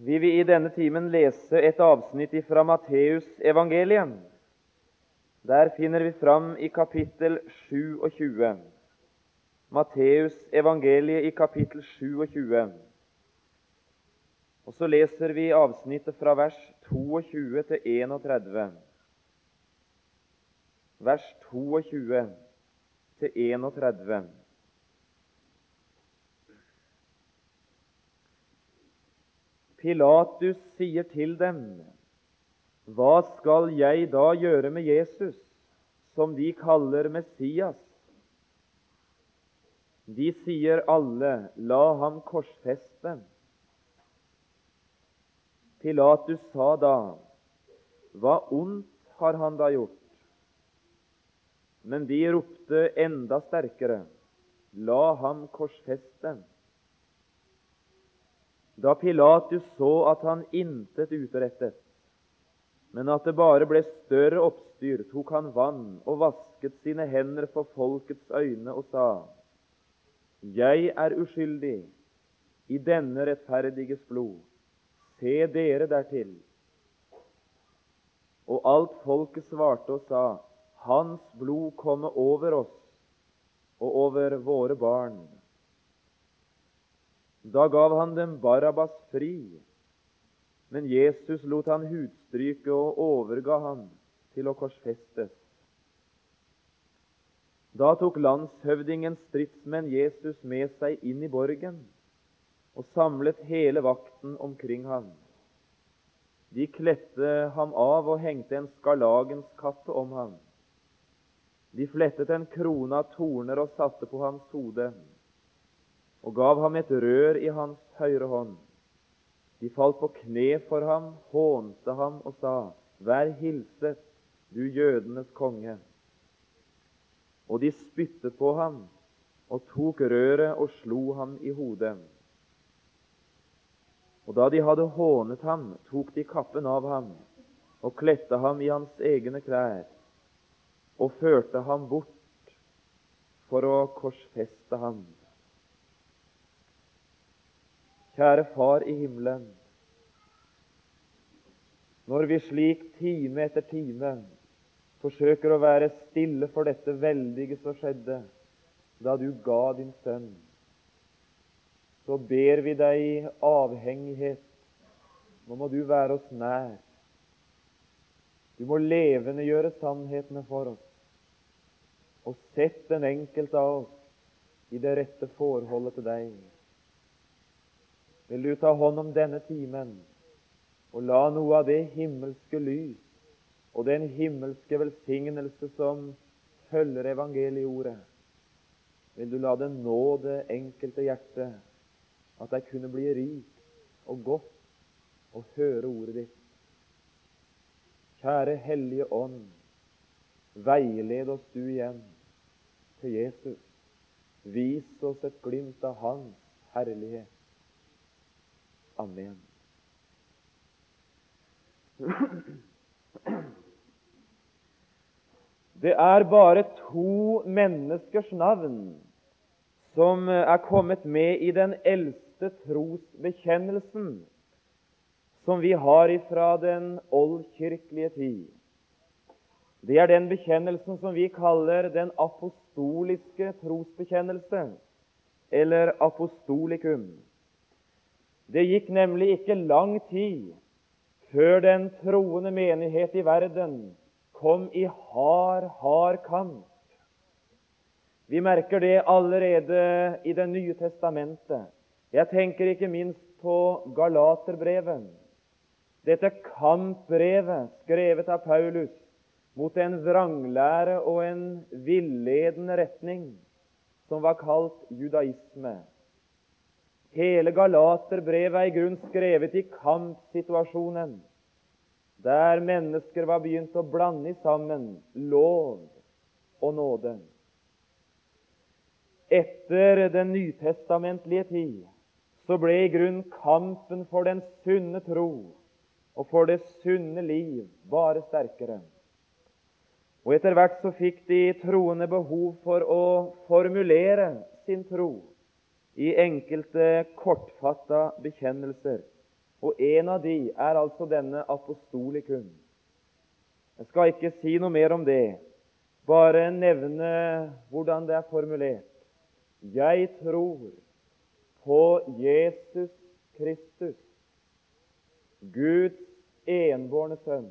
Vi vil i denne timen lese et avsnitt fra Matteus evangelium. Der finner vi fram i kapittel 27. Matteus evangeliet i kapittel 27. Og så leser vi avsnittet fra vers 22 til 31. Vers 22 til 31. Pilatus sier til dem, Hva skal jeg da gjøre med Jesus, som de kaller Messias? De sier alle, La ham korsfeste. Pilatus sa da, Hva ondt har han da gjort? Men de ropte enda sterkere, La ham korsfeste. Da Pilatus så at han intet utrettet, men at det bare ble større oppstyr, tok han vann og vasket sine hender for folkets øyne og sa:" Jeg er uskyldig i denne rettferdiges blod. Se dere dertil. Og alt folket svarte og sa:" Hans blod komme over oss og over våre barn. Da gav han dem Barabbas fri, men Jesus lot han hudstryke og overga han til å korsfestes. Da tok landshøvdingens stridsmenn Jesus med seg inn i borgen og samlet hele vakten omkring ham. De kledde ham av og hengte en skarlagenskappe om ham. De flettet en krone av torner og satte på hans hode og gav ham et rør i hans høyre hånd. De falt på kne for ham, hånte ham og sa, Vær hilset, du jødenes konge. Og de spyttet på ham og tok røret og slo ham i hodet. Og da de hadde hånet ham, tok de kappen av ham og kledde ham i hans egne klær og førte ham bort for å korsfeste ham. Kjære Far i himmelen. Når vi slik time etter time forsøker å være stille for dette veldige som skjedde da du ga din sønn, så ber vi deg i avhengighet. Nå må du være oss nær. Du må levendegjøre sannhetene for oss. Og sett den enkelte av oss i det rette forholdet til deg. Vil du ta hånd om denne timen og la noe av det himmelske lys og den himmelske velsignelse som følger evangelieordet, vil du la det nå det enkelte hjerte, at det kunne bli rikt og godt å høre ordet ditt. Kjære Hellige Ånd, veiled oss du igjen til Jesus. Vis oss et glimt av Hans herlighet. Amen. Det er bare to menneskers navn som er kommet med i den eldste trosbekjennelsen som vi har ifra den oldkirkelige tid. Det er den bekjennelsen som vi kaller den apostoliske trosbekjennelse, eller apostolikum. Det gikk nemlig ikke lang tid før den troende menighet i verden kom i hard, hard kamp. Vi merker det allerede i Det nye testamentet. Jeg tenker ikke minst på Galaterbrevet, dette kampbrevet skrevet av Paulus mot en vranglære og en villedende retning som var kalt judaisme. Hele Galaterbrevet er i grunn skrevet i kampsituasjonen, der mennesker var begynt å blande sammen lov og nåde. Etter den nytestamentlige tid så ble i grunn kampen for den sunne tro og for det sunne liv bare sterkere. Og Etter hvert så fikk de troende behov for å formulere sin tro i enkelte kortfatta bekjennelser Og en av de er altså denne apostolikum. Jeg skal ikke si noe mer om det, bare nevne hvordan det er formulert. Jeg tror på Jesus Kristus, Guds enbårne Sønn,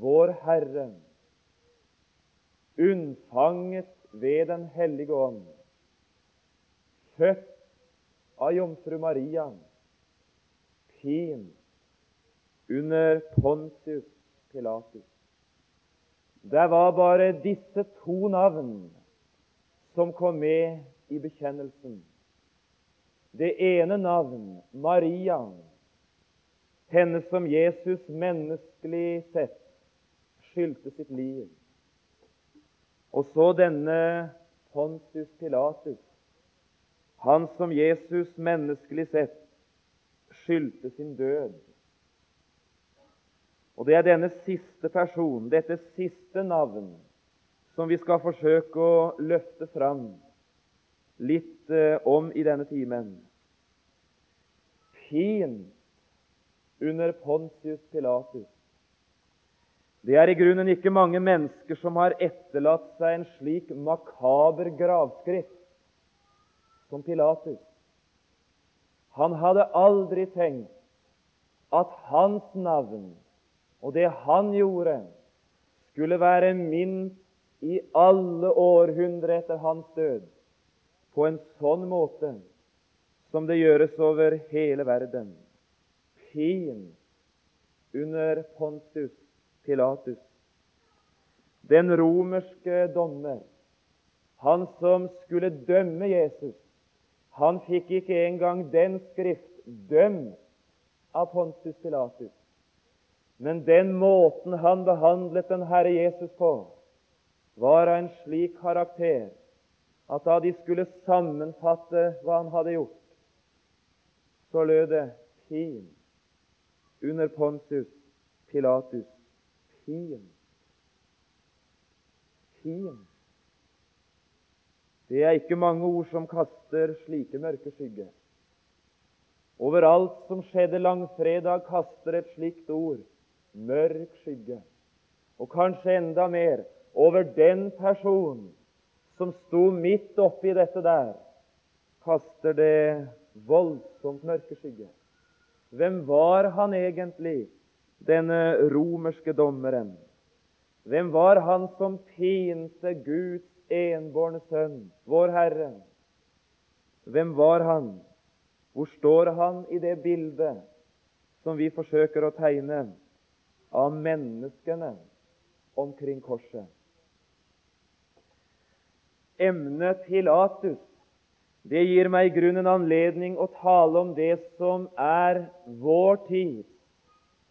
vår Herre, unnfanget ved Den hellige ånd, født av jomfru Maria, pin under Pontius Pilatus. Det var bare disse to navn som kom med i bekjennelsen. Det ene navn, Maria, henne som Jesus menneskelig sett skyldte sitt liv. Og så denne Pontius Pilatus, han som Jesus menneskelig sett skyldte sin død. Og Det er denne siste person, dette siste navn, som vi skal forsøke å løfte fram litt eh, om i denne timen. Pint under Pontius Pilatus. Det er i grunnen ikke mange mennesker som har etterlatt seg en slik makaber gravskrift som Pilatus. Han hadde aldri tenkt at hans navn og det han gjorde, skulle være minst i alle århundrer etter hans død på en sånn måte som det gjøres over hele verden. Pin under Pontus Pilatus. Den romerske dommer, han som skulle dømme Jesus, han fikk ikke engang den skrift dømt av Pontus Pilatus. Men den måten han behandlet den Herre Jesus på, var av en slik karakter at da de skulle sammenfatte hva han hadde gjort, så lød det pin under Pontus Pilatus. Pin. Pin. Det er ikke mange ord som kaster slike mørke skygger. Over alt som skjedde langfredag, kaster et slikt ord mørk skygge. Og kanskje enda mer over den person som sto midt oppi dette der, kaster det voldsomt mørke skygge. Hvem var han egentlig, denne romerske dommeren? Hvem var han som pinte Guds enbårne sønn, vår Herre? Hvem var han? Hvor står han i det bildet som vi forsøker å tegne av menneskene omkring korset? Emnet Pilatus det gir meg i grunnen anledning å tale om det som er vår tid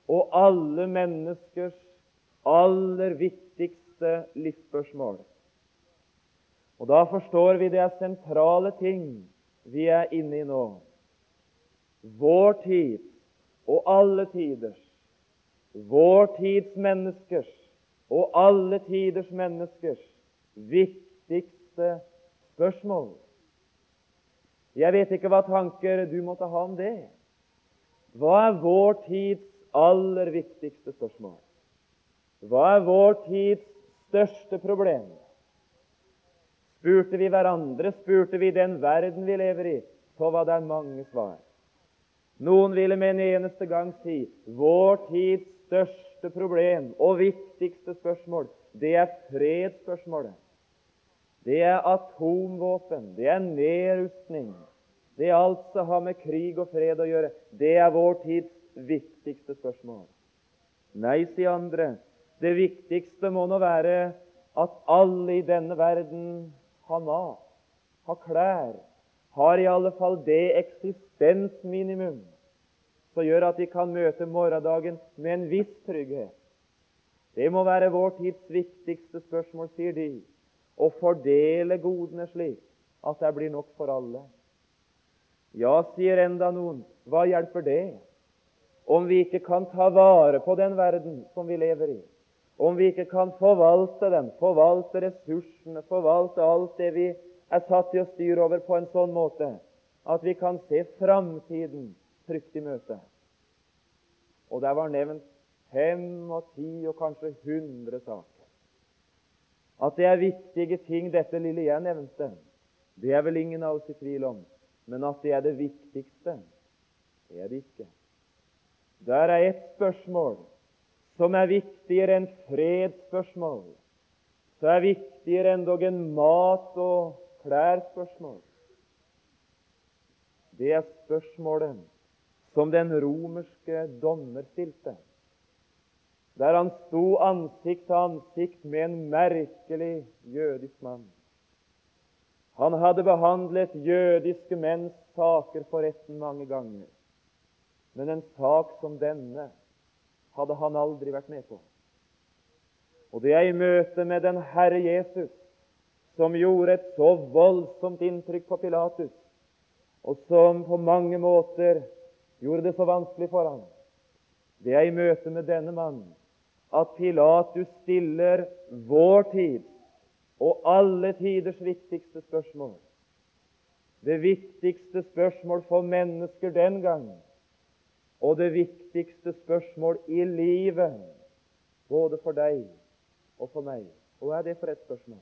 og alle menneskers aller viktigste livsspørsmål. Og Da forstår vi det sentrale ting vi er inne i nå. Vår tid og alle tiders, vår tids menneskers og alle tiders menneskers viktigste spørsmål. Jeg vet ikke hva tanker du måtte ha om det. Hva er vår tids aller viktigste spørsmål? Hva er vår tids største problem? Spurte vi hverandre, spurte vi den verden vi lever i, så var det mange svar. Noen ville med en eneste gang si vår tids største problem og viktigste spørsmål, det er fredsspørsmålet. Det er atomvåpen, det er nedrustning. Det alt som har med krig og fred å gjøre. Det er vår tids viktigste spørsmål. Nei, sier andre, det viktigste må nå være at alle i denne verden har mat, ha klær, har i alle fall det eksistensminimum som gjør at de kan møte morgendagen med en viss trygghet. Det må være vår tids viktigste spørsmål, sier de, å fordele godene slik at det blir nok for alle. Ja, sier enda noen, hva hjelper det om vi ikke kan ta vare på den verden som vi lever i? Om vi ikke kan forvalte den, forvalte ressursene, forvalte alt det vi er satt til å styre over, på en sånn måte at vi kan se framtiden trygt i møte. og der var nevnt fem og ti og kanskje hundre saker. At det er viktige ting, dette lille jeg nevnte, det er vel ingen av oss i tvil om. Men at det er det viktigste, det er det ikke. Der er et spørsmål som er viktigere enn fredsspørsmål, så er viktigere endog en mat- og klærspørsmål. Det er spørsmålet som den romerske dommer stilte, der han sto ansikt til ansikt med en merkelig jødisk mann. Han hadde behandlet jødiske menns saker for retten mange ganger, men en sak som denne hadde han aldri vært med på. Og det er i møte med den Herre Jesus som gjorde et så voldsomt inntrykk på Pilatus, og som på mange måter gjorde det så vanskelig for ham. Det er i møte med denne mannen at Pilatus stiller vår tid og alle tiders viktigste spørsmål. Det viktigste spørsmål for mennesker den gang, og det viktigste spørsmål i livet, både for deg og for meg. Hva er det for et spørsmål?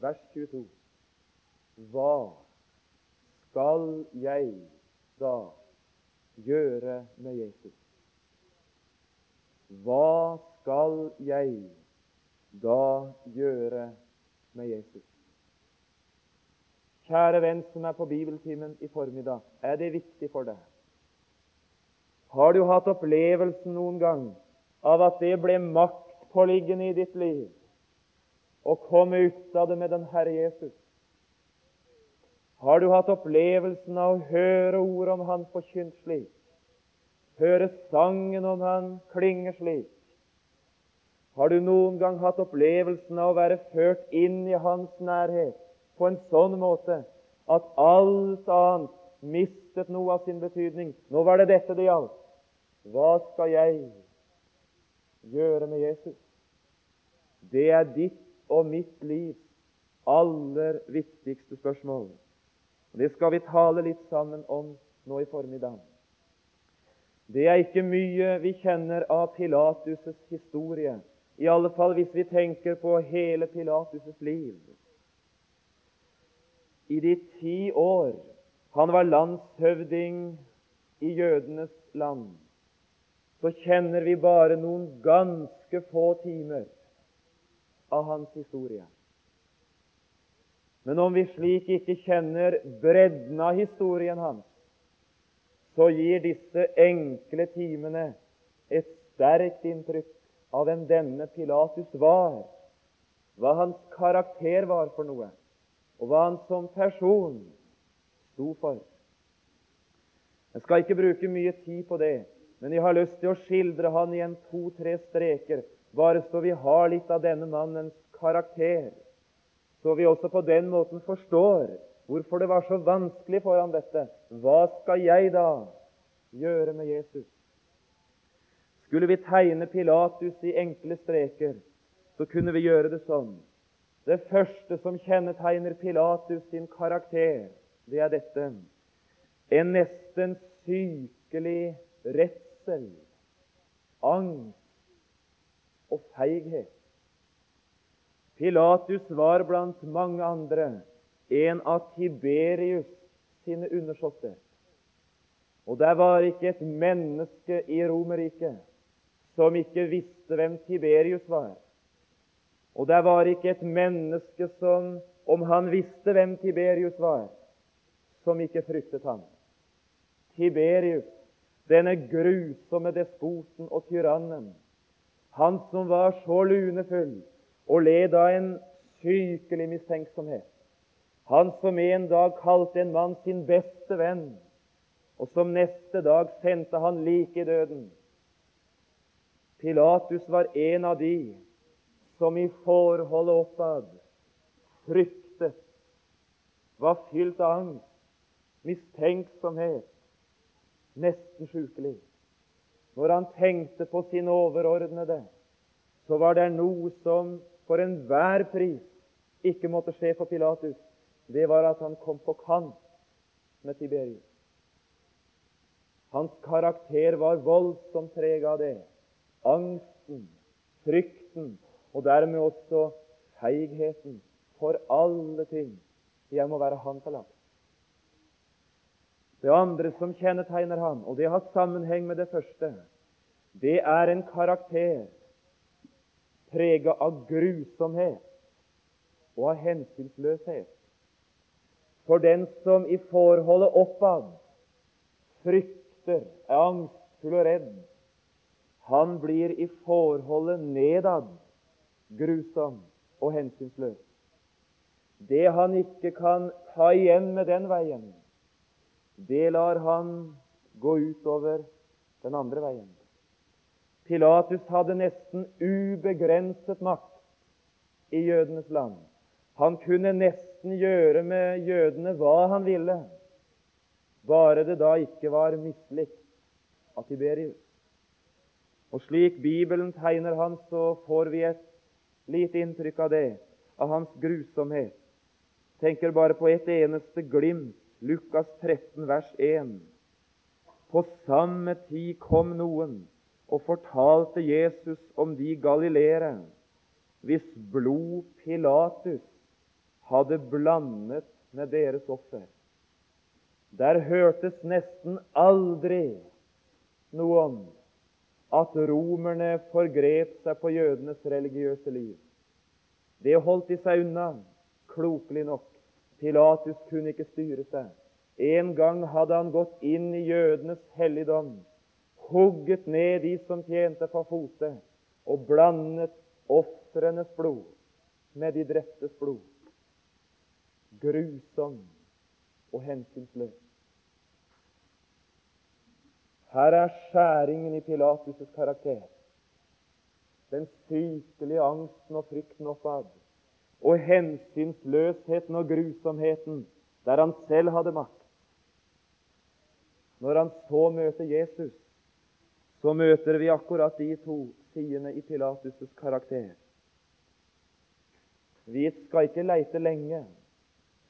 Vers 22. Hva skal jeg da gjøre med Jesus? Hva skal jeg da gjøre med Jesus? Kjære venn som er på bibeltimen i formiddag, er det viktig for deg? Har du hatt opplevelsen noen gang av at det ble maktpåliggende i ditt liv å komme ut av det med den Herre Jesus? Har du hatt opplevelsen av å høre ord om Han forkynt slik? Høre sangen om Han klinge slik? Har du noen gang hatt opplevelsen av å være ført inn i Hans nærhet på en sånn måte at alt annet mistet noe av sin betydning? Nå var det dette det gjaldt. Hva skal jeg gjøre med Jesus? Det er ditt og mitt livs aller viktigste spørsmål. Det skal vi tale litt sammen om nå i formiddag. Det er ikke mye vi kjenner av Pilatus' historie, i alle fall hvis vi tenker på hele Pilatus' liv. I de ti år han var landshøvding i jødenes land, så kjenner vi bare noen ganske få timer av hans historie. Men om vi slik ikke kjenner bredden av historien hans, så gir disse enkle timene et sterkt inntrykk av hvem denne Pilatus var, hva hans karakter var for noe, og hva han som person sto for. Jeg skal ikke bruke mye tid på det, men jeg har lyst til å skildre han i en to-tre streker, bare så vi har litt av denne mannens karakter, så vi også på den måten forstår hvorfor det var så vanskelig for ham dette. Hva skal jeg da gjøre med Jesus? Skulle vi tegne Pilatus i enkle streker, så kunne vi gjøre det sånn. Det første som kjennetegner Pilatus sin karakter, det er dette en nesten sykelig redsel, angst og feighet. Pilatus var blant mange andre en av Tiberius sine undersåtter. Og der var ikke et menneske i Romerriket som ikke visste hvem Tiberius var. Og der var ikke et menneske som, om han visste hvem Tiberius var, som ikke fryktet ham. Tiberius, denne grusomme despoten og tyrannen, han som var så lunefull og led av en sykelig mistenksomhet, han som en dag kalte en mann sin beste venn, og som neste dag sendte han like i døden. Pilatus var en av de som i forholdet oppad fryktet, var fylt av angst, mistenksomhet, nesten sjukelig. Når han tenkte på sin overordnede, så var det noe som for enhver pris ikke måtte skje for Pilatus. Det var at han kom på kant med Tiberius. Hans karakter var voldsomt preget av det. Angsten, frykten og dermed også feigheten for alle ting. Jeg må være Han forlatt. Det andre som kjennetegner han, og det har sammenheng med det første, det er en karakter preget av grusomhet og av hensynsløshet. For den som i forholdet oppad frykter, er angstfull og redd, han blir i forholdet nedad grusom og hensynsløs. Det han ikke kan ta igjen med den veien, det lar han gå utover den andre veien. Pilatus hadde nesten ubegrenset makt i jødenes land. Han kunne nesten gjøre med jødene hva han ville, bare det da ikke var mislikt av Tiberius. Og slik Bibelen tegner han, så får vi et lite inntrykk av det, av hans grusomhet. Tenker bare på et eneste glimt, Lukas 13, vers 1. På samme tid kom noen og fortalte Jesus om de galileere hvis blod Pilatus hadde blandet med deres offer. Der hørtes nesten aldri noe om at romerne forgrep seg på jødenes religiøse liv. Det holdt de seg unna, klokelig nok. Pilatus kunne ikke styre seg. En gang hadde han gått inn i jødenes helligdom, hugget ned de som tjente for fote, og blandet ofrenes blod med de dreptes blod. Grusom og hensynsløs. Her er skjæringen i Pilatus' karakter. Den sykelige angsten og frykten oppad. Og hensynsløsheten og grusomheten der han selv hadde makt. Når han så møter Jesus, så møter vi akkurat de to sidene i Pilatus' karakter. Vi skal ikke leite lenge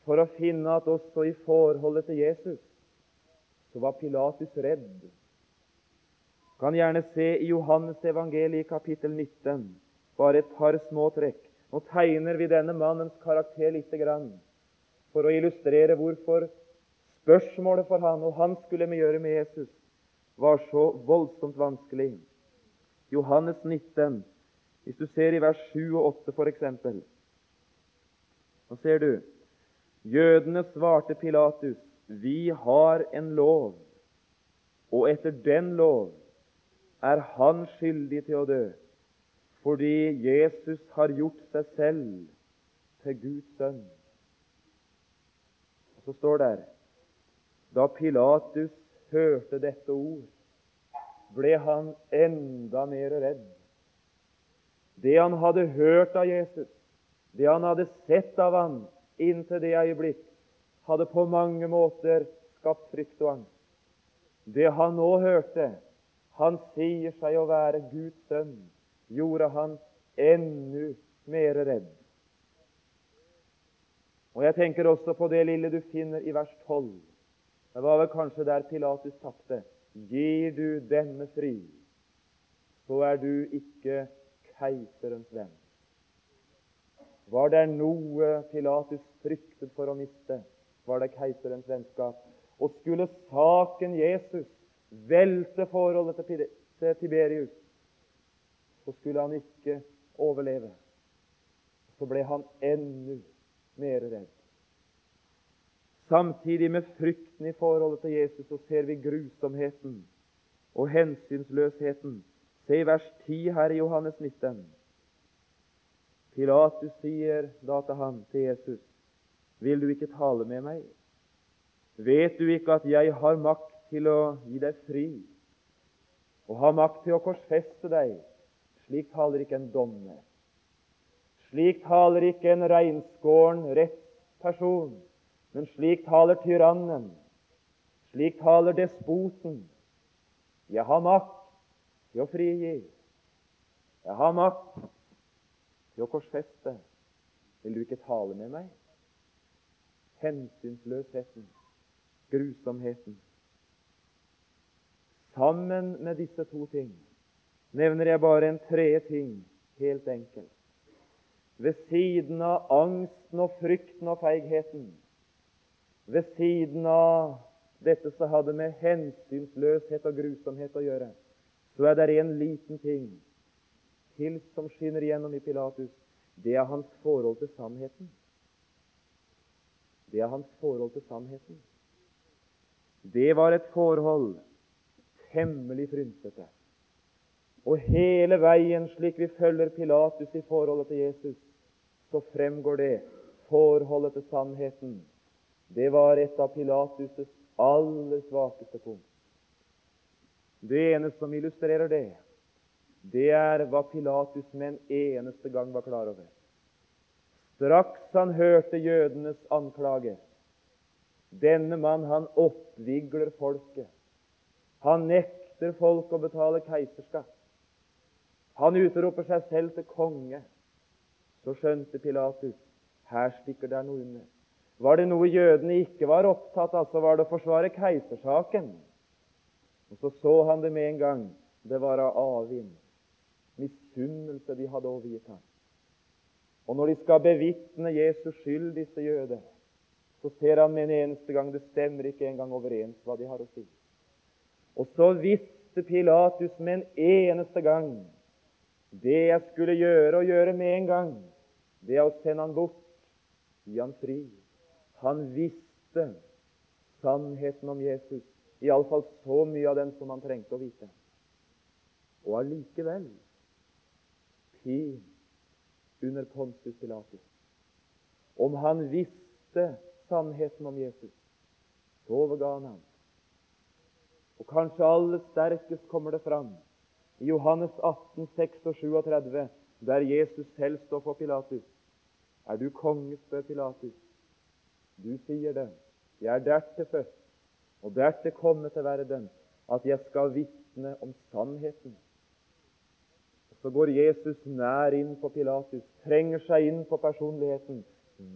for å finne at også i forholdet til Jesus så var Pilatus redd kan gjerne se i Johannes evangeliet kapittel 19 bare et par små trekk. Nå tegner vi denne mannens karakter lite grann for å illustrere hvorfor spørsmålet for han og han skulle gjøre med Jesus, var så voldsomt vanskelig. Johannes 19, hvis du ser i vers 7 og 8 f.eks. Nå ser du Jødene svarte Pilatus, vi har en lov, og etter den lov er han skyldig til å dø fordi Jesus har gjort seg selv til Guds sønn. Og Så står det da Pilatus hørte dette ord, ble han enda mer redd. Det han hadde hørt av Jesus, det han hadde sett av ham inntil det øyeblikk, hadde på mange måter skapt frykt og angst. Det han nå hørte, han sier seg å være Guds sønn, gjorde han enda mer redd. Og Jeg tenker også på det lille du finner i vers 12. Det var vel kanskje der Pilatus tapte. Gir du denne fri, så er du ikke keiserens venn. Var det noe Pilatus fryktet for å miste, var det keiserens vennskap. Og skulle saken Jesus velte forholdet til Tiberius, så skulle han ikke overleve. Så ble han enda mer redd. Samtidig med frykten i forholdet til Jesus så ser vi grusomheten og hensynsløsheten. Se i vers 10 her i Johannes 19. Pilatus sier da til ham, til Jesus, vil du ikke tale med meg? Vet du ikke at jeg har makt til å gi deg fri og har makt til å korsfeste deg. Slik taler ikke en dommer. Slik taler ikke en reinskåren rettsperson, men slik taler tyrannen. Slik taler despoten. Jeg har makt til å frigi. Jeg har makt til å korsfeste. Vil du ikke tale med meg? Hensynsløsheten, grusomheten. Sammen med disse to ting nevner jeg bare en tredje ting, helt enkelt. Ved siden av angsten og frykten og feigheten, ved siden av dette som hadde med hensynsløshet og grusomhet å gjøre, så er det en liten ting til som skinner igjennom i Pilatus. Det er hans forhold til sannheten. Det er hans forhold til sannheten. Det var et forhold temmelig frynsete. Og hele veien, slik vi følger Pilatus i forholdet til Jesus, så fremgår det forholdet til sannheten. Det var et av Pilatus' aller svakeste punkt. Det eneste som illustrerer det, det er hva Pilatus med en eneste gang var klar over. Straks han hørte jødenes anklage Denne mann, han oppvigler folket. Han nekter folk å betale keiserskatt. Han utroper seg selv til konge. Så skjønte Pilatus her stikker det noe under. Var det noe jødene ikke var opptatt av, så var det å forsvare keisersaken. Og Så så han det med en gang. Det var av avvind, misunnelse de hadde overgitt ham. Og når de skal bevitne Jesus skyld, disse jøder, så ser han med en eneste gang det stemmer ikke engang overens hva de har å si. Og så visste Pilatus med en eneste gang det jeg skulle gjøre, og gjøre med en gang, det er å sende han bort, gi han fri. Han visste sannheten om Jesus, iallfall så mye av den som han trengte å vite. Og allikevel pin under Pontus Pilatus. Om han visste sannheten om Jesus, så overga han ham. Og kanskje aller sterkest kommer det fram i Johannes 18, 6 og 37, der Jesus selv står for Pilatus. Er du konge, spør Pilatus. Du sier det. Jeg er dertil født, og dertil kommet til verden, at jeg skal vitne om sannheten. Så går Jesus nær inn på Pilatus, trenger seg inn på personligheten.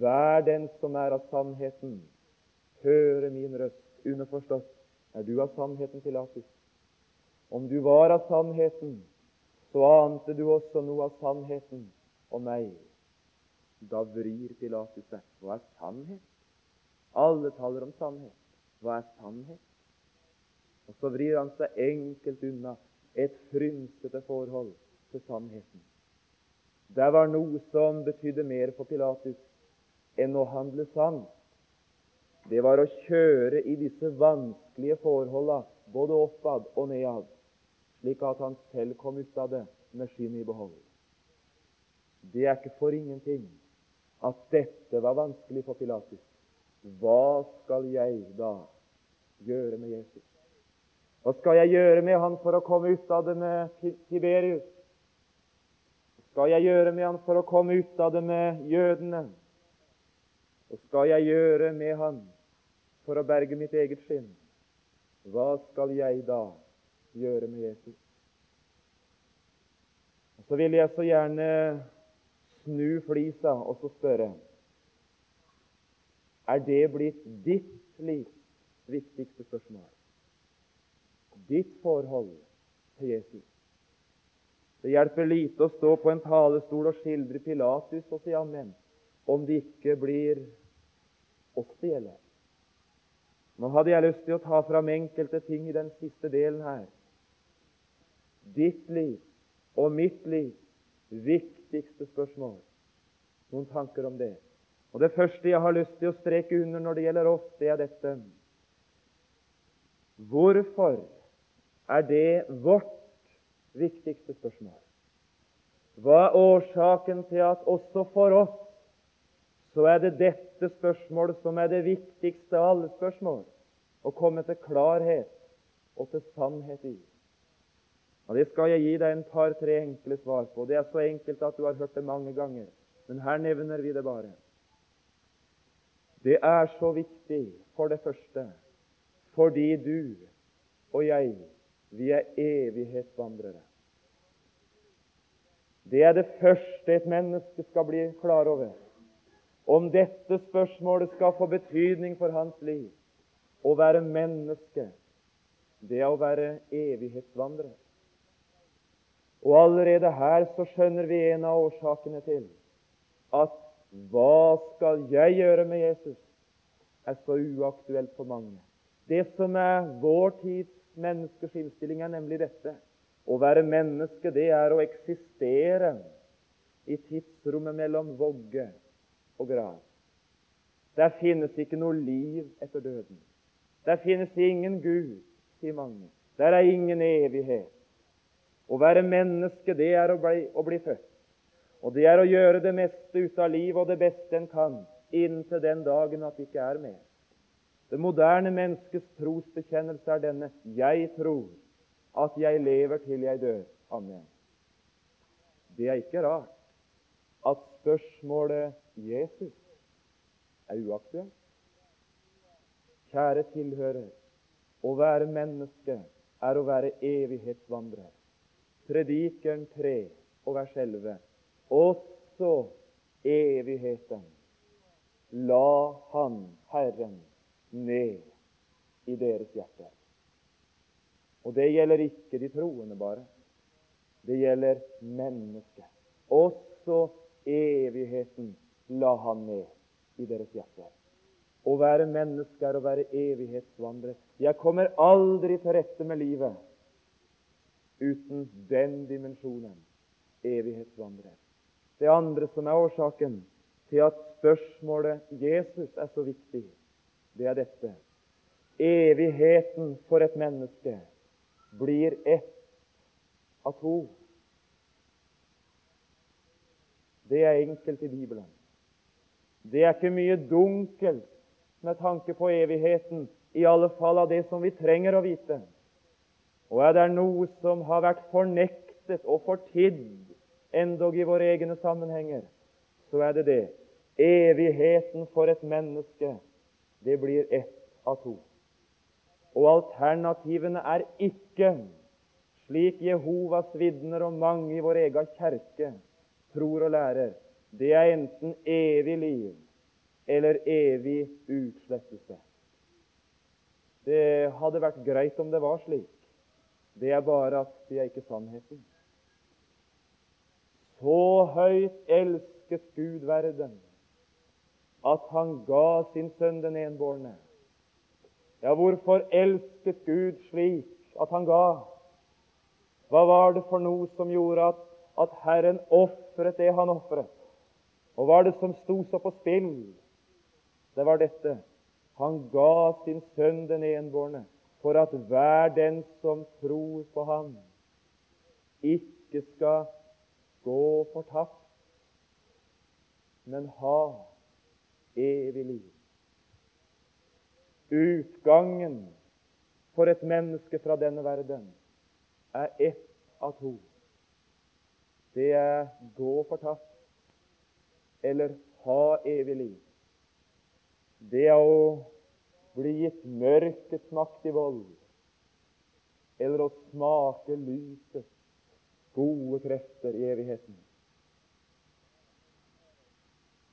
Vær den som er av sannheten. Høre min røst. Underforstått. Er du av sannheten, Pilatus? Om du var av sannheten, så ante du også noe av sannheten og meg. Da vrir Pilatus seg. Hva er sannhet? Alle taler om sannhet. Hva er sannhet? Og så vrir han seg enkelt unna et frynsete forhold til sannheten. Det var noe som betydde mer for Pilatus enn å handle sant. Det var å kjøre i disse vanskelige forholdene, både oppad og nedad, slik at han selv kom ut av det med skinnet i behold. Det er ikke for ingenting at dette var vanskelig for Pilatus. Hva skal jeg da gjøre med Jesus? Hva skal jeg gjøre med han for å komme ut av det med Tiberius? Hva skal jeg gjøre med han for å komme ut av det med jødene? Hva skal jeg gjøre med han for å berge mitt eget skinn? Hva skal jeg da gjøre med Jesus? Og Så vil jeg så gjerne snu flisa og så spørre er det blitt ditt livs viktigste spørsmål? Ditt forhold til Jesus? Det hjelper lite å stå på en talestol og skildre Pilatus og si amen om det ikke blir oss det gjelder. Nå hadde jeg lyst til å ta fram enkelte ting i den siste delen her. Ditt liv og mitt liv viktigste spørsmål. Noen tanker om det? Og Det første jeg har lyst til å streke under når det gjelder oss, det er dette. Hvorfor er det vårt viktigste spørsmål? Hva er årsaken til at også for oss så er det dette spørsmålet som er det viktigste av alle spørsmål å komme til klarhet og til sannhet i? Og Det skal jeg gi deg en par-tre enkle svar på. Det er så enkelt at du har hørt det mange ganger, men her nevner vi det bare. Det er så viktig, for det første, fordi du og jeg, vi er evighetsvandrere. Det er det første et menneske skal bli klar over. Om dette spørsmålet skal få betydning for hans liv, å være menneske, det er å være evighetsvandrer. Og allerede her så skjønner vi en av årsakene til at hva skal jeg gjøre med Jesus? er så uaktuelt for mange. Det som er vår tids menneskers innstilling, er nemlig dette. Å være menneske, det er å eksistere i tidsrommet mellom vogge og grav. Der finnes ikke noe liv etter døden. Der finnes ingen Gud, sier mange. Der er ingen evighet. Å være menneske, det er å bli, å bli født. Og det er å gjøre det meste ut av livet og det beste en kan, inntil den dagen at det ikke er mer. Det moderne menneskets trosbekjennelse er denne jeg tror at jeg lever til jeg dør. Amen. Det er ikke rart at spørsmålet Jesus er uaktuelt. Kjære tilhører, å være menneske er å være evighetsvandrer. Predikeren 3 og vers 11. Også evigheten la Han, Herren, ned i deres hjerter. Og det gjelder ikke de troende bare. Det gjelder mennesket. Også evigheten la han ned i deres hjerter. Å være menneske er å være evighetsvandrer. Jeg kommer aldri til rette med livet uten den dimensjonen evighetsvandrer. Det andre som er årsaken til at spørsmålet Jesus er så viktig, det er dette. Evigheten for et menneske blir ett av to. Det er enkelt i Bibelen. Det er ikke mye dunkelt med tanke på evigheten, i alle fall av det som vi trenger å vite. Og er det noe som har vært fornektet og fortidd, endog i våre egne sammenhenger, så er det det. Evigheten for et menneske det blir ett av to. Og alternativene er ikke, slik Jehovas vitner og mange i vår egen kjerke tror og lærer, det er enten evig liv eller evig utslettelse. Det hadde vært greit om det var slik. Det er bare at det er ikke sannheten. Så høyt elsket Gud verden at han ga sin sønn den enbårne. Ja, hvorfor elsket Gud slik at han ga? Hva var det for noe som gjorde at, at Herren ofret det han ofret? Og hva var det som sto så på spill? Det var dette. Han ga sin sønn den enbårne for at hver den som tror på ham, ikke skal gå fortapt, men ha evig liv. Utgangen for et menneske fra denne verden er ett av to. Det er gå fortapt eller ha evig liv. Det er å bli gitt mørkets vold eller å smake lysets gode krefter i evigheten.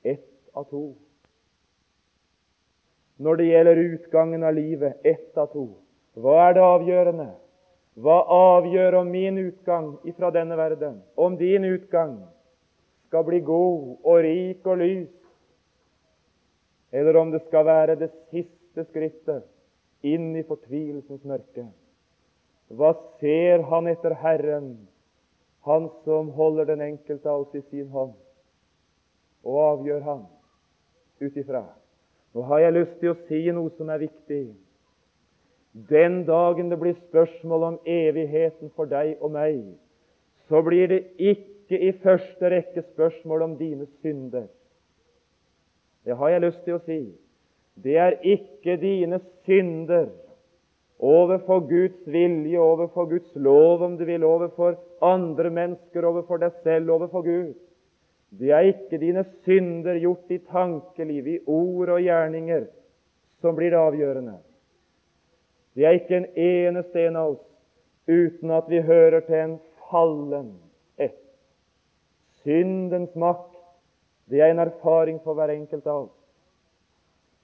Ett av to når det gjelder utgangen av livet. Ett av to. Hva er det avgjørende? Hva avgjør om min utgang ifra denne verden, om din utgang skal bli god og rik og lys, eller om det skal være det siste skrittet inn i fortvilelsens mørke? Hva ser han etter Herren, han som holder den enkelte av oss i sin hånd, og avgjør han ut ifra? Nå har jeg lyst til å si noe som er viktig. Den dagen det blir spørsmål om evigheten for deg og meg, så blir det ikke i første rekke spørsmål om dine synder. Det har jeg lyst til å si. Det er ikke dine synder overfor Guds vilje, overfor Guds lov, om du vil, overfor andre mennesker, overfor deg selv, overfor Gud. Det er ikke dine synder gjort i tankeliv, i ord og gjerninger, som blir det avgjørende. Det er ikke en eneste en av oss uten at vi hører til en fallen ett. Syndens makt, det er en erfaring for hver enkelt av oss.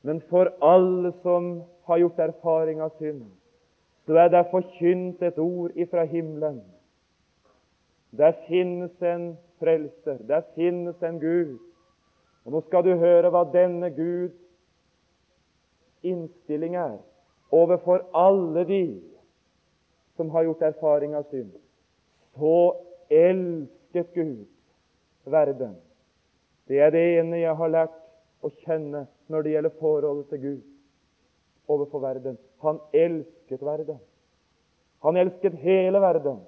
Men for alle som har gjort erfaring av synd, så er det forkynt et ord ifra himmelen. Der finnes en frelser, der finnes en Gud. Og Nå skal du høre hva denne Guds innstilling er overfor alle de som har gjort erfaring av synd. Så elsket Gud verden. Det er det ene jeg har lært å kjenne når det gjelder forholdet til Gud overfor verden. Han elsket verden. Han elsket hele verden.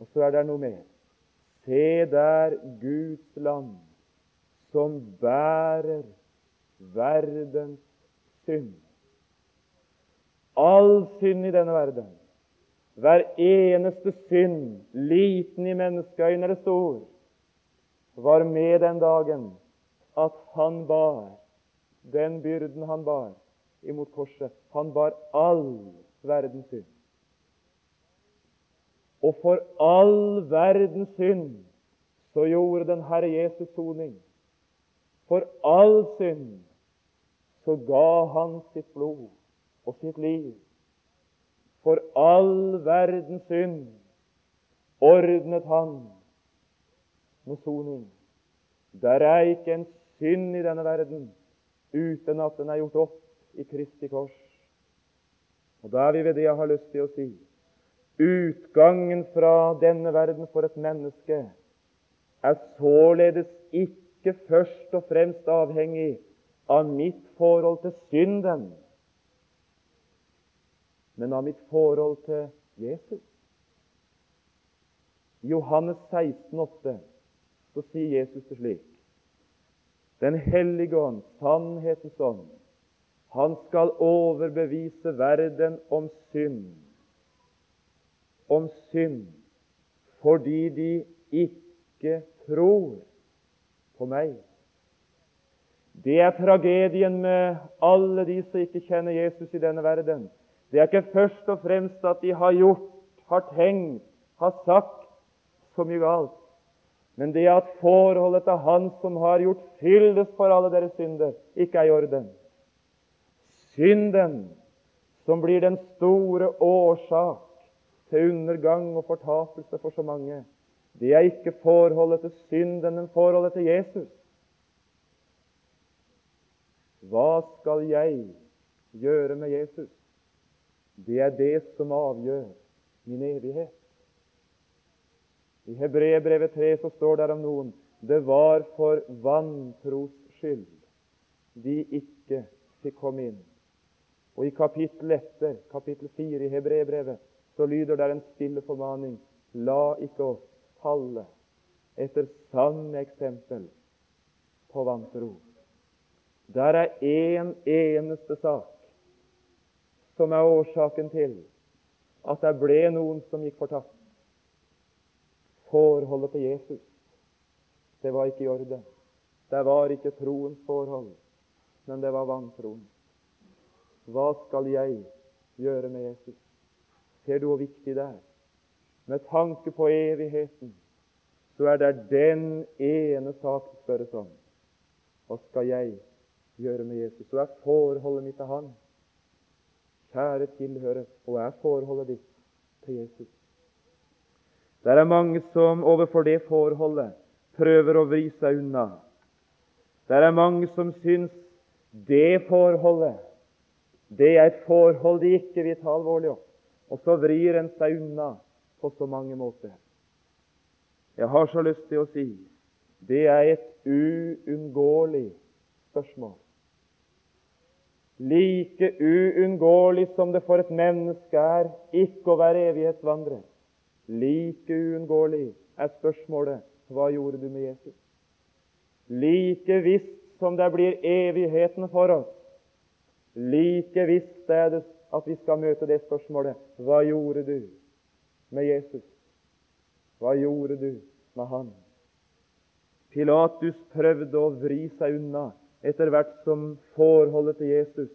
Og så er det noe mer. Se der Guds land som bærer verdens synd. All synd i denne verden, hver eneste synd, liten i menneskeøyne eller stor, var med den dagen at han bar den byrden han bar imot korset. Han bar all verdens synd. Og for all verdens synd så gjorde den Herre Jesus soning. For all synd så ga han sitt blod og sitt liv. For all verdens synd ordnet han med soning. Der er ikke en synd i denne verden uten at den er gjort opp i Kristi kors. Og Da er vi ved det jeg har lyst til å si. Utgangen fra denne verden for et menneske er således ikke først og fremst avhengig av mitt forhold til synden, men av mitt forhold til Jesus. Johannes 16, 8, så sier Jesus det slik Den hellige ånd, sannhetens ånd, han skal overbevise verden om synd om synd fordi de ikke tror på meg. Det er tragedien med alle de som ikke kjenner Jesus i denne verden. Det er ikke først og fremst at de har gjort, har tenkt, har sagt så mye galt. Men det at forholdet til Han som har gjort fyldes for alle deres synder, ikke er i orden. Synden, som blir den store årsak til undergang og fortapelse for så mange. Det er ikke forholdet til synden, men forholdet til Jesus. Hva skal jeg gjøre med Jesus? Det er det som avgjør min evighet. I Hebreerbrevet 3 så står det om noen det var for vantros skyld de ikke fikk komme inn. Og i kapittel etter, kapittel 4 i Hebreerbrevet, så lyder det en stille formaning La ikke oss falle etter samme eksempel på vantro. Der er én en eneste sak som er årsaken til at det ble noen som gikk fortapt. Forholdet til Jesus, det var ikke i orden. Det var ikke troens forhold, men det var vantroen. Hva skal jeg gjøre med Jesus? Ser du hvor viktig det er? Med tanke på evigheten så er det den ene sak det spørres om. Hva skal jeg gjøre med Jesus? Så er forholdet mitt til Han. Kjære tilhører, og er forholdet ditt til Jesus? Det er mange som overfor det forholdet prøver å vri seg unna. Det er mange som syns det forholdet det er et forhold de ikke vil ta alvorlig opp. Og så vrir en seg unna på så mange måter. Jeg har så lyst til å si det er et uunngåelig spørsmål. Like uunngåelig som det for et menneske er ikke å være evighetsvandrer, like uunngåelig er spørsmålet hva gjorde du med Jesus? Like visst som det blir evigheten for oss, like visst er det at vi skal møte det spørsmålet Hva gjorde du med Jesus? Hva gjorde du med han? Pilatus prøvde å vri seg unna etter hvert som forholdet til Jesus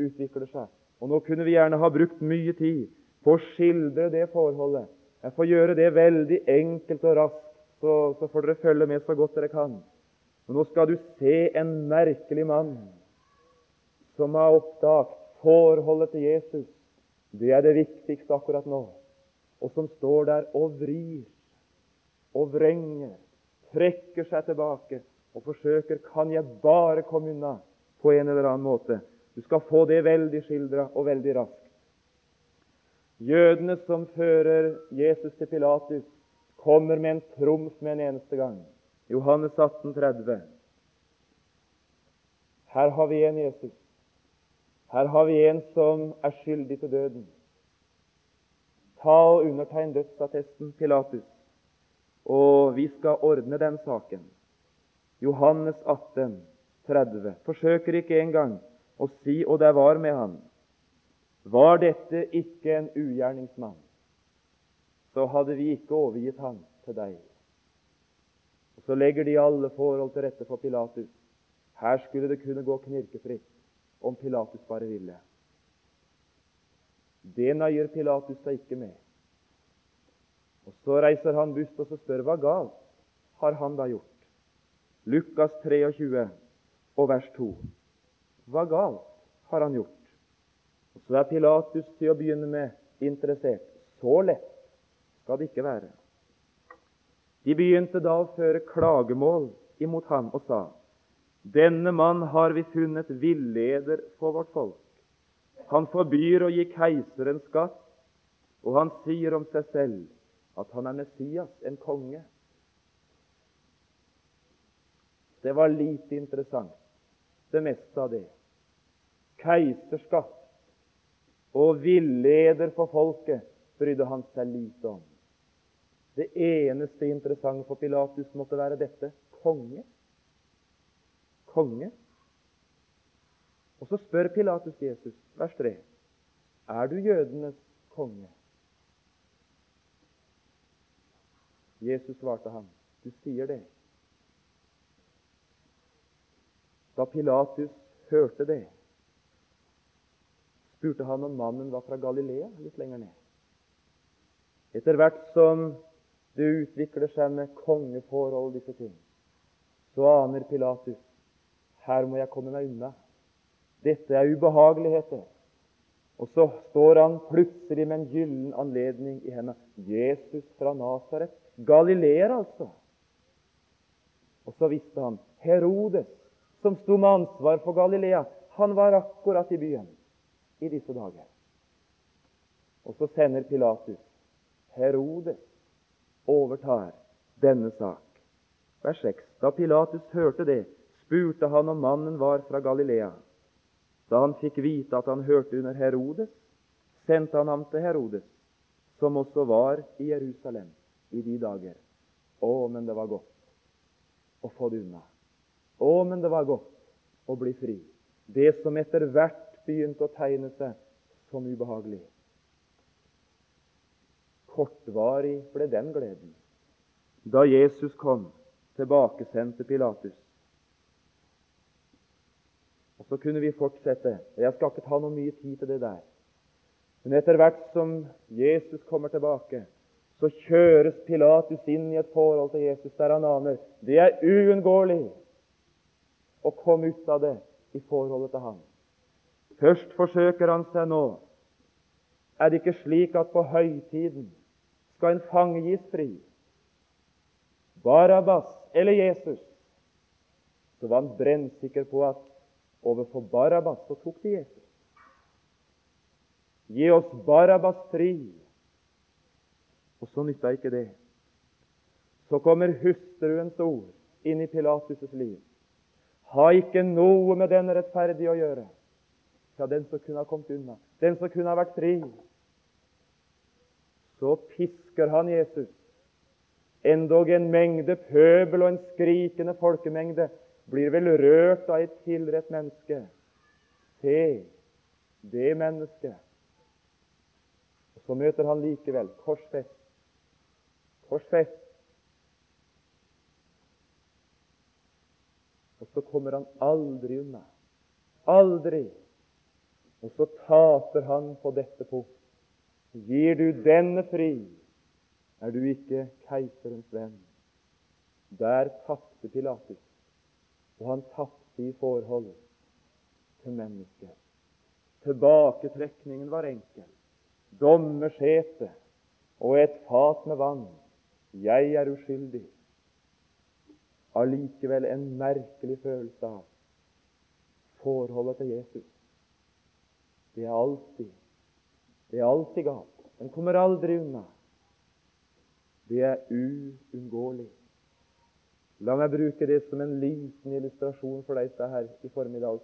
utvikler seg. Og Nå kunne vi gjerne ha brukt mye tid på å skildre det forholdet. Jeg får gjøre det veldig enkelt og raskt, så, så får dere følge med så godt dere kan. Men nå skal du se en merkelig mann som har oppdaget forholdet til Jesus, det er det viktigste akkurat nå. Og som står der og vrir og vrenger, trekker seg tilbake og forsøker Kan jeg bare komme unna på en eller annen måte? Du skal få det veldig skildra og veldig raskt. Jødene som fører Jesus til Pilatus, kommer med en trumf med en eneste gang. Johannes 18, 30. Her har vi en Jesus. Her har vi en som er skyldig til døden. Ta og undertegn dødsattesten, Pilatus, og vi skal ordne den saken. Johannes 18, 30. Forsøker ikke engang å si og det var med han. Var dette ikke en ugjerningsmann, så hadde vi ikke overgitt ham til deg. Og Så legger de alle forhold til rette for Pilatus. Her skulle det kunne gå knirkefritt om Pilatus bare ville. Det nøyer Pilatus seg ikke med. Og Så reiser han bust og så spør hva galt har han da gjort. Lukas 23 og vers 2. Hva galt har han gjort? Og Så er Pilatus til å begynne med interessert. Så lett skal det ikke være. De begynte da å føre klagemål imot ham og sa:" Denne mann har vi funnet villeder for vårt folk. Han forbyr å gi keiseren skatt, og han sier om seg selv at han er Messias, en konge. Det var lite interessant, det meste av det. Keiserskatt og villeder for folket brydde han seg lite om. Det eneste interessante for Pilatus måtte være dette konge. Konge. Og så spør Pilatus Jesus, vers 3, er du jødenes konge? Jesus svarte ham, du sier det. Da Pilatus hørte det, spurte han om mannen var fra Galilea litt lenger ned. Etter hvert som det utvikler seg med kongeforhold, disse ting, så aner Pilatus her må jeg komme meg unna. Dette er ubehageligheter. Og så står han plutselig med en gyllen anledning i hendene. Jesus fra Nasaret. Galileer, altså. Og så visste han Herodes, som sto med ansvar for Galilea, han var akkurat i byen i disse dager. Og så sender Pilatus. Herodes overtar denne sak. Vers 6. Da Pilatus hørte det, spurte han om mannen var fra Galilea. Da han fikk vite at han hørte under Herodes, sendte han ham til Herodes, som også var i Jerusalem i de dager. Å, men det var godt å få det unna. Å, men det var godt å bli fri. Det som etter hvert begynte å tegne seg som ubehagelig. Kortvarig ble den gleden da Jesus kom tilbakesendte til Pilatus. Og Så kunne vi fortsette. Jeg skal ikke ta noe mye tid til det der. Men etter hvert som Jesus kommer tilbake, så kjøres Pilatus inn i et forhold til Jesus der han aner det er uunngåelig å komme ut av det i forholdet til ham. Først forsøker han seg nå. Er det ikke slik at på høytiden skal en fange gis fri? Barabbas eller Jesus? Så var han brennsikker på at Overfor Barabbas så tok de Jesus. Gi oss Barabbas fri. Og så nytta ikke det. Så kommer hustruens ord inn i Pilatus' liv. Ha ikke noe med den rettferdige å gjøre. Ja, den som kunne ha kommet unna, den som kunne ha vært fri. Så pisker han Jesus. Endog en mengde pøbel og en skrikende folkemengde blir vel rørt av et tilrett menneske. Se det mennesket. Og Så møter han likevel korsfest. Korsfest. Og så kommer han aldri unna. Aldri. Og så taper han på dette punkt. Gir du denne fri, er du ikke keiserens venn. Der tapte Pilatus og han tapte i forhold til mennesket. Tilbaketrekningen var enkel. Dommersetet og et fat med vann. Jeg er uskyldig. Allikevel en merkelig følelse av forholdet til Jesus. Det er alltid det er alltid galt. Den kommer aldri unna. Det er uunngåelig. La meg bruke det som en liten illustrasjon for deg her i formiddag.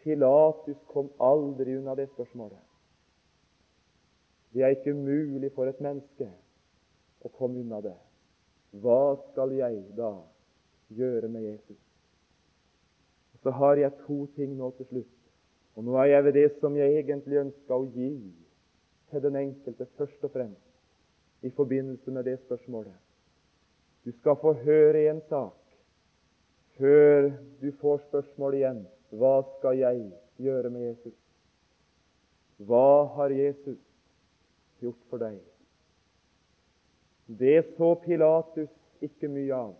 Pilatus kom aldri unna det spørsmålet. Det er ikke mulig for et menneske å komme unna det. Hva skal jeg da gjøre med Jesus? Så har jeg to ting nå til slutt. Og nå er jeg ved det som jeg egentlig ønsker å gi til den enkelte, først og fremst i forbindelse med det spørsmålet. Du skal få høre en sak før du får spørsmålet igjen. Hva skal jeg gjøre med Jesus? Hva har Jesus gjort for deg? Det så Pilatus ikke mye av.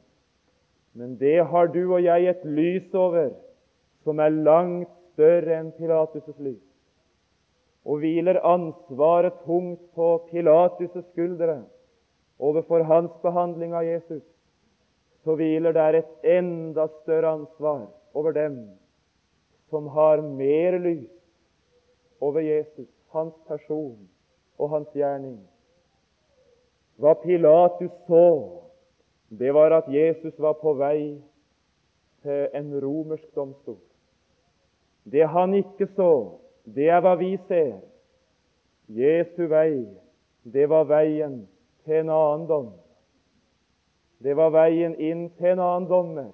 Men det har du og jeg et lys over som er langt større enn Pilatus' lys. Og hviler ansvaret tungt på Pilatus' skuldre overfor hans behandling av Jesus, så hviler der et enda større ansvar over dem som har mer lys over Jesus, hans person og hans gjerning. Hva Pilatus så, det var at Jesus var på vei til en romersk domstol. Det han ikke så, det er hva vi ser. Jesu vei, det var veien til en annen dom. Det var veien inn til en annen dommer.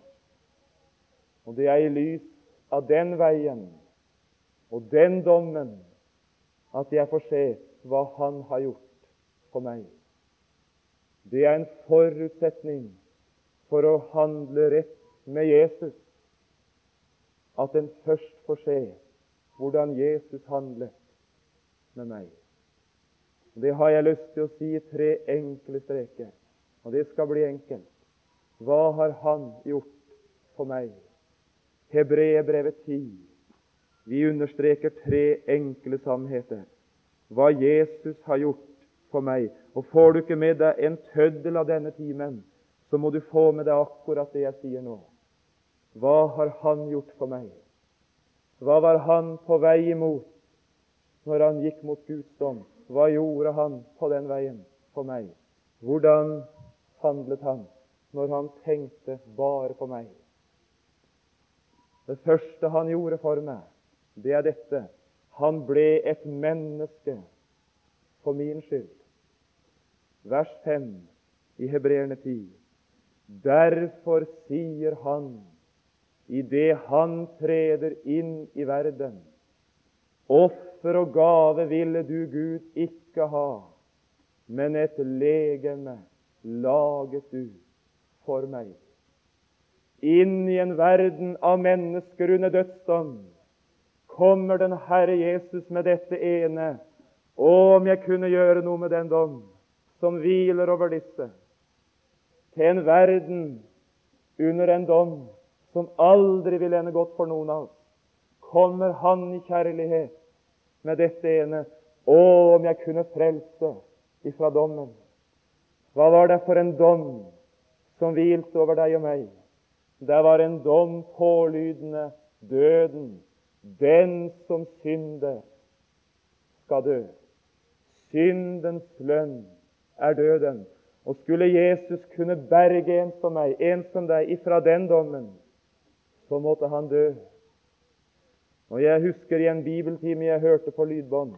Og det er i lys av den veien og den dommen at jeg får se hva Han har gjort for meg. Det er en forutsetning for å handle rett med Jesus at en først får se hvordan Jesus handlet med meg. Det har jeg lyst til å si i tre enkle streker, og det skal bli enkelt. Hva har Han gjort for meg? Hebreerbrevet 10. Vi understreker tre enkle sannheter. Hva Jesus har gjort for meg. Og Får du ikke med deg en tøddel av denne timen, så må du få med deg akkurat det jeg sier nå. Hva har Han gjort for meg? Hva var Han på vei imot når Han gikk mot Guds dom? Hva gjorde Han på den veien for meg? Hvordan handlet Han når Han tenkte bare på meg? Det første Han gjorde for meg, det er dette. Han ble et menneske for min skyld. Vers 5 i Hebreerne 10. Derfor sier han idet han treder inn i verden Offer og gave ville du, Gud, ikke ha, men et legeme laget du for meg. Inn i en verden av mennesker under dødsdom kommer den Herre Jesus med dette ene. Å, om jeg kunne gjøre noe med den dom som hviler over disse, til en verden under en dom som aldri vil ende godt for noen av oss, kommer Han i kjærlighet med dette ene Å, om jeg kunne frelse ifra dommen! Hva var det for en dom som hvilte over deg og meg? Det var en dom pålydende døden. Den som synder, skal dø. Syndens lønn er døden. Og skulle Jesus kunne berge en som meg, en som deg, ifra den dommen, så måtte han dø. Og Jeg husker i en bibeltime jeg hørte på lydbånd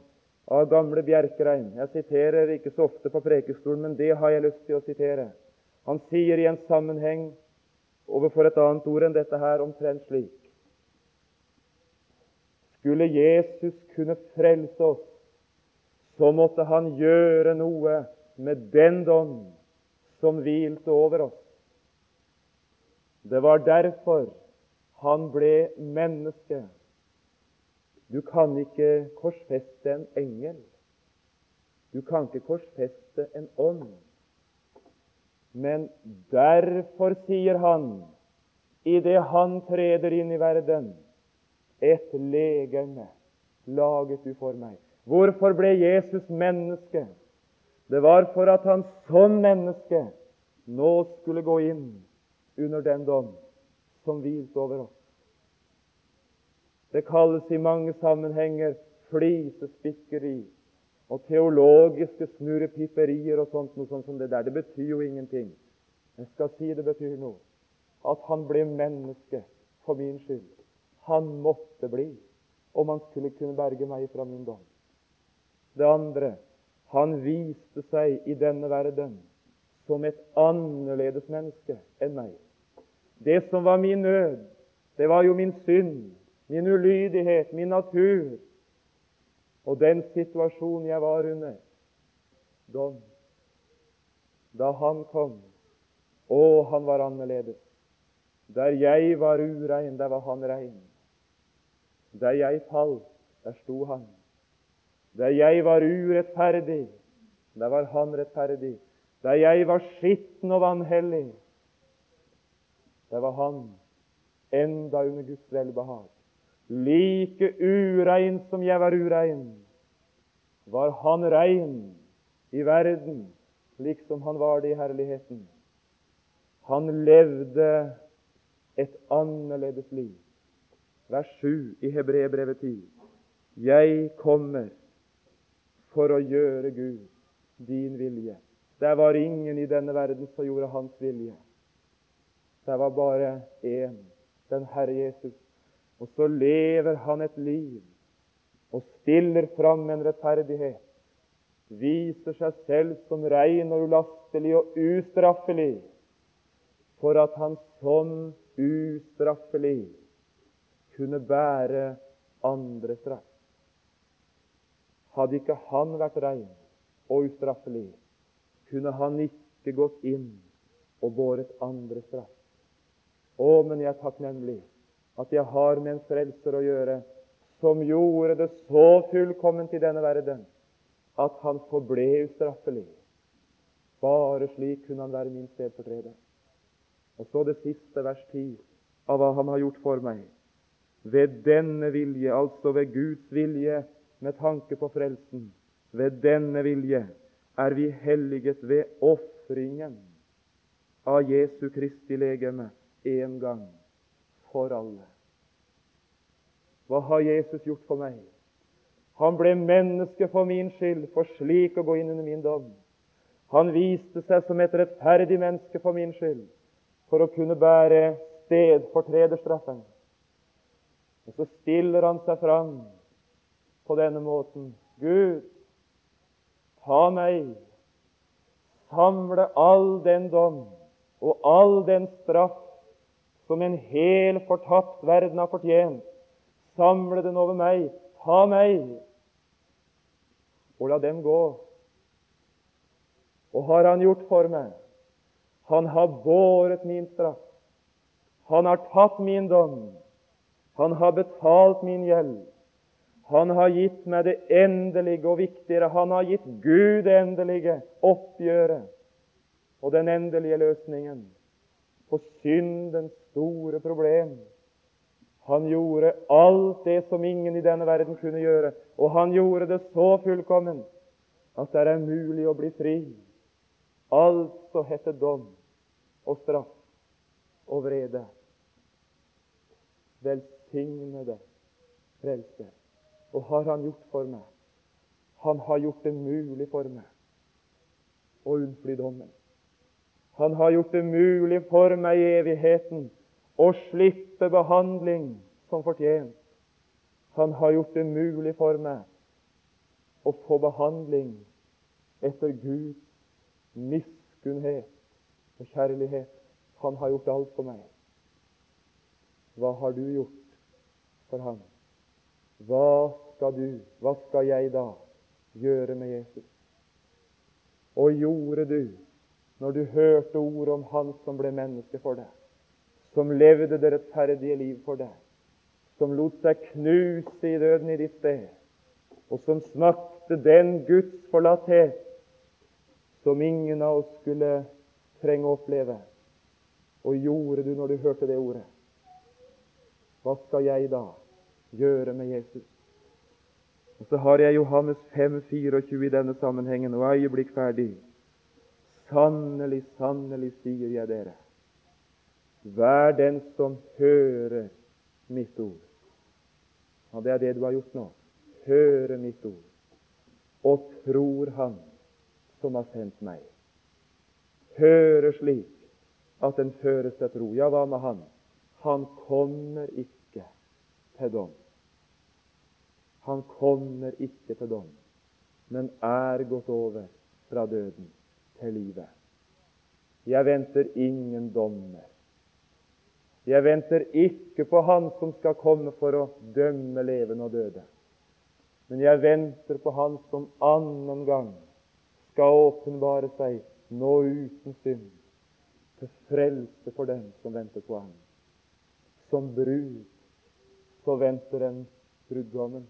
av gamle Bjerkreim Jeg siterer ikke så ofte på prekestolen, men det har jeg lyst til å sitere. Han sier i en sammenheng overfor et annet ord enn dette her omtrent slik Skulle Jesus kunne frelse oss, så måtte han gjøre noe med den dom som hvilte over oss. Det var derfor han ble menneske. Du kan ikke korsfeste en engel. Du kan ikke korsfeste en ånd. Men derfor, sier han, idet han treder inn i verden, et legeme laget du for meg? Hvorfor ble Jesus menneske? Det var for at han som menneske nå skulle gå inn under den dom som hvilte over oss. Det kalles i mange sammenhenger flisespikkeri og teologiske snurrepipperier og sånt, noe sånt som det der. Det betyr jo ingenting. Jeg skal si det betyr noe. At han ble menneske for min skyld. Han måtte bli om han skulle kunne berge meg fra min dom. Det andre han viste seg i denne verden som et annerledes menneske enn meg. Det som var min nød, det var jo min synd, min ulydighet, min natur og den situasjonen jeg var under. Dom. Da han kom, og han var annerledes. Der jeg var urein, der var han rein. Der jeg falt, der sto han. Der jeg var urettferdig, der var han rettferdig. Der jeg var skitten og vanhellig, der var han enda under Guds velbehag. Like urein som jeg var urein, var han rein i verden, slik som han var det i herligheten. Han levde et annerledes liv. Vers 7 i Hebrebrevet 10. Jeg kommer for å gjøre Gud din vilje. Det var ingen i denne verden som gjorde hans vilje. Det var bare én, den Herre Jesus. Og så lever han et liv og stiller fram en rettferdighet. Viser seg selv som rein og ulastelig og ustraffelig, for at han som ustraffelig kunne bære andre straff. Hadde ikke han vært rein og ustraffelig, kunne han ikke gått inn og båret andre straff. Å, men jeg er takknemlig at jeg har med en frelser å gjøre som gjorde det så fullkomment i denne verden at han forble ustraffelig. Bare slik kunne han være min stedfortreder. Og så det siste, vers 10, av hva han har gjort for meg. Ved denne vilje, altså ved Guds vilje, med tanke på frelsen. Ved denne vilje er vi helliget ved ofringen av Jesu Kristi legeme en gang for alle. Hva har Jesus gjort for meg? Han ble menneske for min skyld, for slik å gå inn under min dom. Han viste seg som et rettferdig menneske for min skyld, for å kunne bære stedfortrederstraffen. Og så stiller han seg fram på denne måten. Gud, ta meg, samle all den dom og all den straff som en hel fortapt verden har fortjent. Samle den over meg. Ta meg, og la dem gå. Og har Han gjort for meg? Han har båret min straff. Han har tatt min dom. Han har betalt min gjeld. Han har gitt meg det endelige og viktigere. Han har gitt Gud det endelige oppgjøret og den endelige løsningen på syndens store problem. Han gjorde alt det som ingen i denne verden kunne gjøre, og han gjorde det så fullkomment at det er mulig å bli fri. Alt som heter dom og straff og vrede. Velsignede frelser. Og har Han gjort for meg? Han har gjort det mulig for meg å unnfly dommen. Han har gjort det mulig for meg i evigheten å slippe behandling som fortjent. Han har gjort det mulig for meg å få behandling etter Guds miskunnhet og kjærlighet. Han har gjort alt for meg. Hva har du gjort for ham? Hva skal du, hva skal jeg da gjøre med Jesus? Og gjorde du, når du hørte ordet om Han som ble menneske for deg, som levde det rettferdige liv for deg, som lot seg knuse i døden i ditt sted, og som smakte den Guds forlatthet som ingen av oss skulle trenge å oppleve. Og gjorde du når du hørte det ordet? Hva skal jeg da gjøre med Jesus. Og Så har jeg Johannes 5, 24 i denne sammenhengen, og øyeblikk ferdig. Sannelig, sannelig, sier jeg dere, hver den som hører mitt ord Og det er det du har gjort nå. Hører mitt ord og tror Han som har sendt meg. Hører slik at den føres til tro. Ja, hva med Han? Han kommer ikke til dom. Han kommer ikke til dom, men er gått over fra døden til livet. Jeg venter ingen dommer. Jeg venter ikke på Han som skal komme for å dømme levende og døde. Men jeg venter på Han som annen gang skal åpenbare seg nå uten synd, til frelse for dem som venter på Ham. Som brud så venter en brudgommen.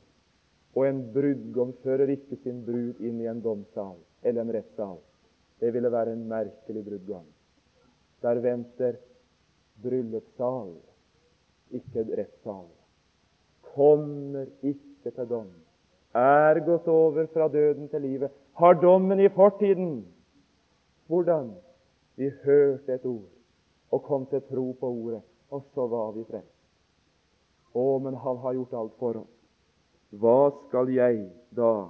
Og en brudgom fører ikke sin brud inn i en domssal eller en rettssal. Det ville være en merkelig brudgom. Der venter bryllupssal, ikke rettssal. Kommer ikke til dom. Er gått over fra døden til livet. Har dommen i fortiden. Hvordan? Vi hørte et ord og kom til tro på ordet, og så var vi frelst. Å, men han har gjort alt for oss. Hva skal jeg da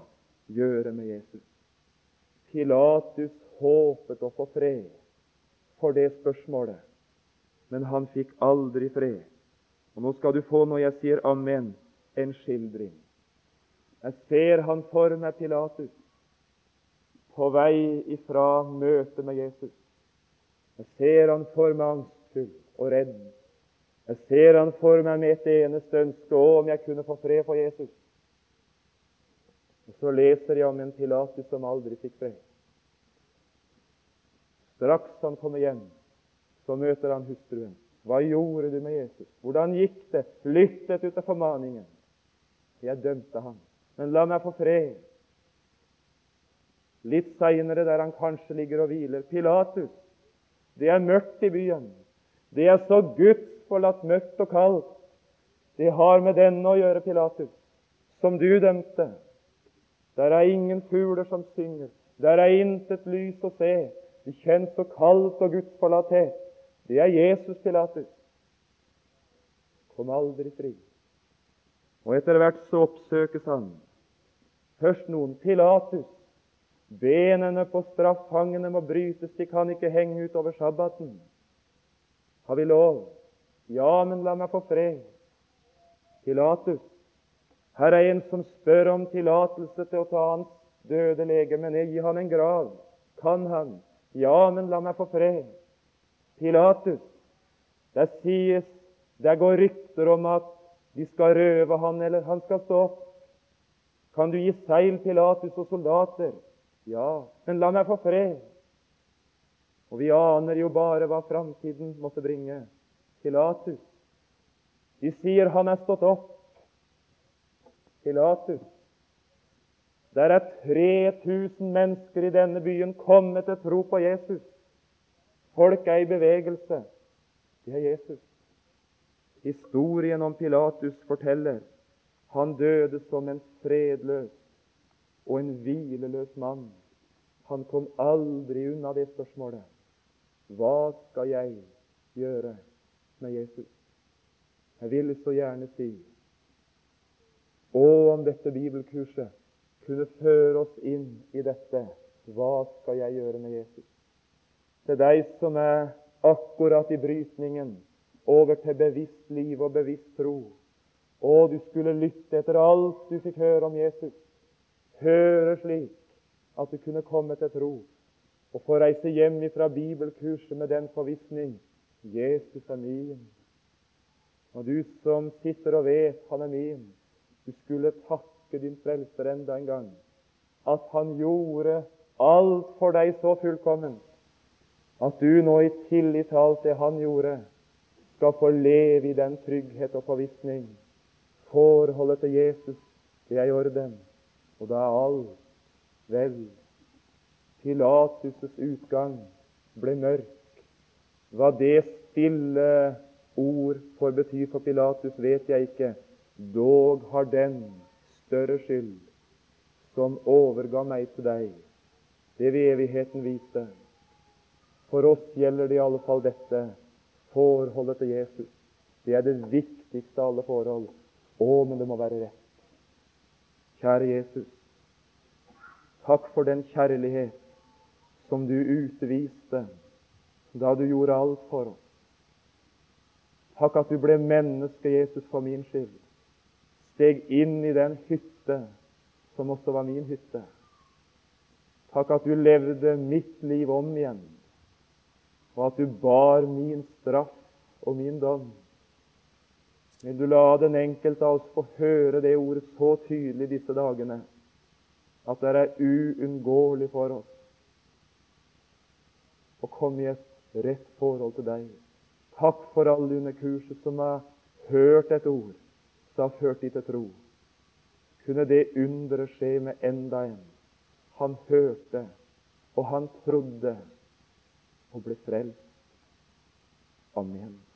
gjøre med Jesus? Pilatus håpet å få fred for det spørsmålet, men han fikk aldri fred. Og Nå skal du få, når jeg sier amen, en skildring. Jeg ser han for meg, Pilatus, på vei ifra møtet med Jesus. Jeg ser han for meg angstfull og redd. Jeg ser han for meg med et eneste ønske om jeg kunne få fred for Jesus. Og Så leser jeg om en Pilatus som aldri fikk fred. Straks han kommer hjem, så møter han hustruen. Hva gjorde du med Jesus? Hvordan gikk det? Lyttet du til formaningen? Jeg dømte ham, men la meg få fred. Litt seinere, der han kanskje ligger og hviler Pilatus, det er mørkt i byen. Det er så gudsforlatt mørkt og kaldt. Det har med denne å gjøre, Pilatus, som du dømte. Der er ingen fugler som synger. Der er intet lys å se. Det kjennes så kaldt og gudsforlatthet. Det er Jesus, Pilatus. Kom aldri fri. Og etter hvert så oppsøkes han. Først noen. Pilatus. Benene på straffangene må brytes, de kan ikke henge utover sabbaten. Har vi lov? Ja, men la meg få fred. Pilatus. Her er en som spør om tillatelse til å ta hans døde legeme ned. Gi han en grav. Kan han? Ja, men la meg få fred. Pilatus. Der sies, det går rykter om at de skal røve han, eller han skal stå opp. Kan du gi seil, Pilatus, og soldater? Ja, men la meg få fred. Og vi aner jo bare hva framtiden måtte bringe. Pilatus. De sier han er stått opp. Pilatus. Der er 3000 mennesker i denne byen kommet til tro på Jesus. Folk er i bevegelse. Det er Jesus. Historien om Pilatus forteller han døde som en fredløs og en hvileløs mann. Han kom aldri unna det spørsmålet. Hva skal jeg gjøre med Jesus? Jeg ville så gjerne si og om dette bibelkurset kunne føre oss inn i dette Hva skal jeg gjøre med Jesus? Til deg som er akkurat i brytningen over til bevisst liv og bevisst tro. Og du skulle lytte etter alt du fikk høre om Jesus høre slik at du kunne komme til tro og få reise hjem ifra bibelkurset med den forvissning Jesus er min. Og du som sitter og vet han er min, du skulle takke din frelser enda en gang at han gjorde alt for deg så fullkomment at du nå i tillit til alt det han gjorde, skal få leve i den trygghet og forvissning. Forholdet til Jesus, det er i orden. Og da er alt vel. Pilatus' utgang ble mørk. Hva det stille ord får bety for Pilatus, vet jeg ikke. Dog har den større skyld som overga meg til deg. Det vil evigheten vite. For oss gjelder det i alle fall dette forholdet til Jesus. Det er det viktigste av alle forhold. Å, men det må være rett. Kjære Jesus, takk for den kjærlighet som du utviste da du gjorde alt for oss. Takk at du ble menneske, Jesus, for min skyld. Steg inn i den hytte som også var min hytte. Takk at du levde mitt liv om igjen, og at du bar min straff og min dom. Vil du la den enkelte av oss få høre det ordet så tydelig disse dagene at det er uunngåelig for oss å komme i et rett forhold til deg. Takk for alle under kurset som har hørt et ord som har ført de til tro. Kunne det underet skje med enda en? Han hørte, og han trodde, og ble frelst. Amen.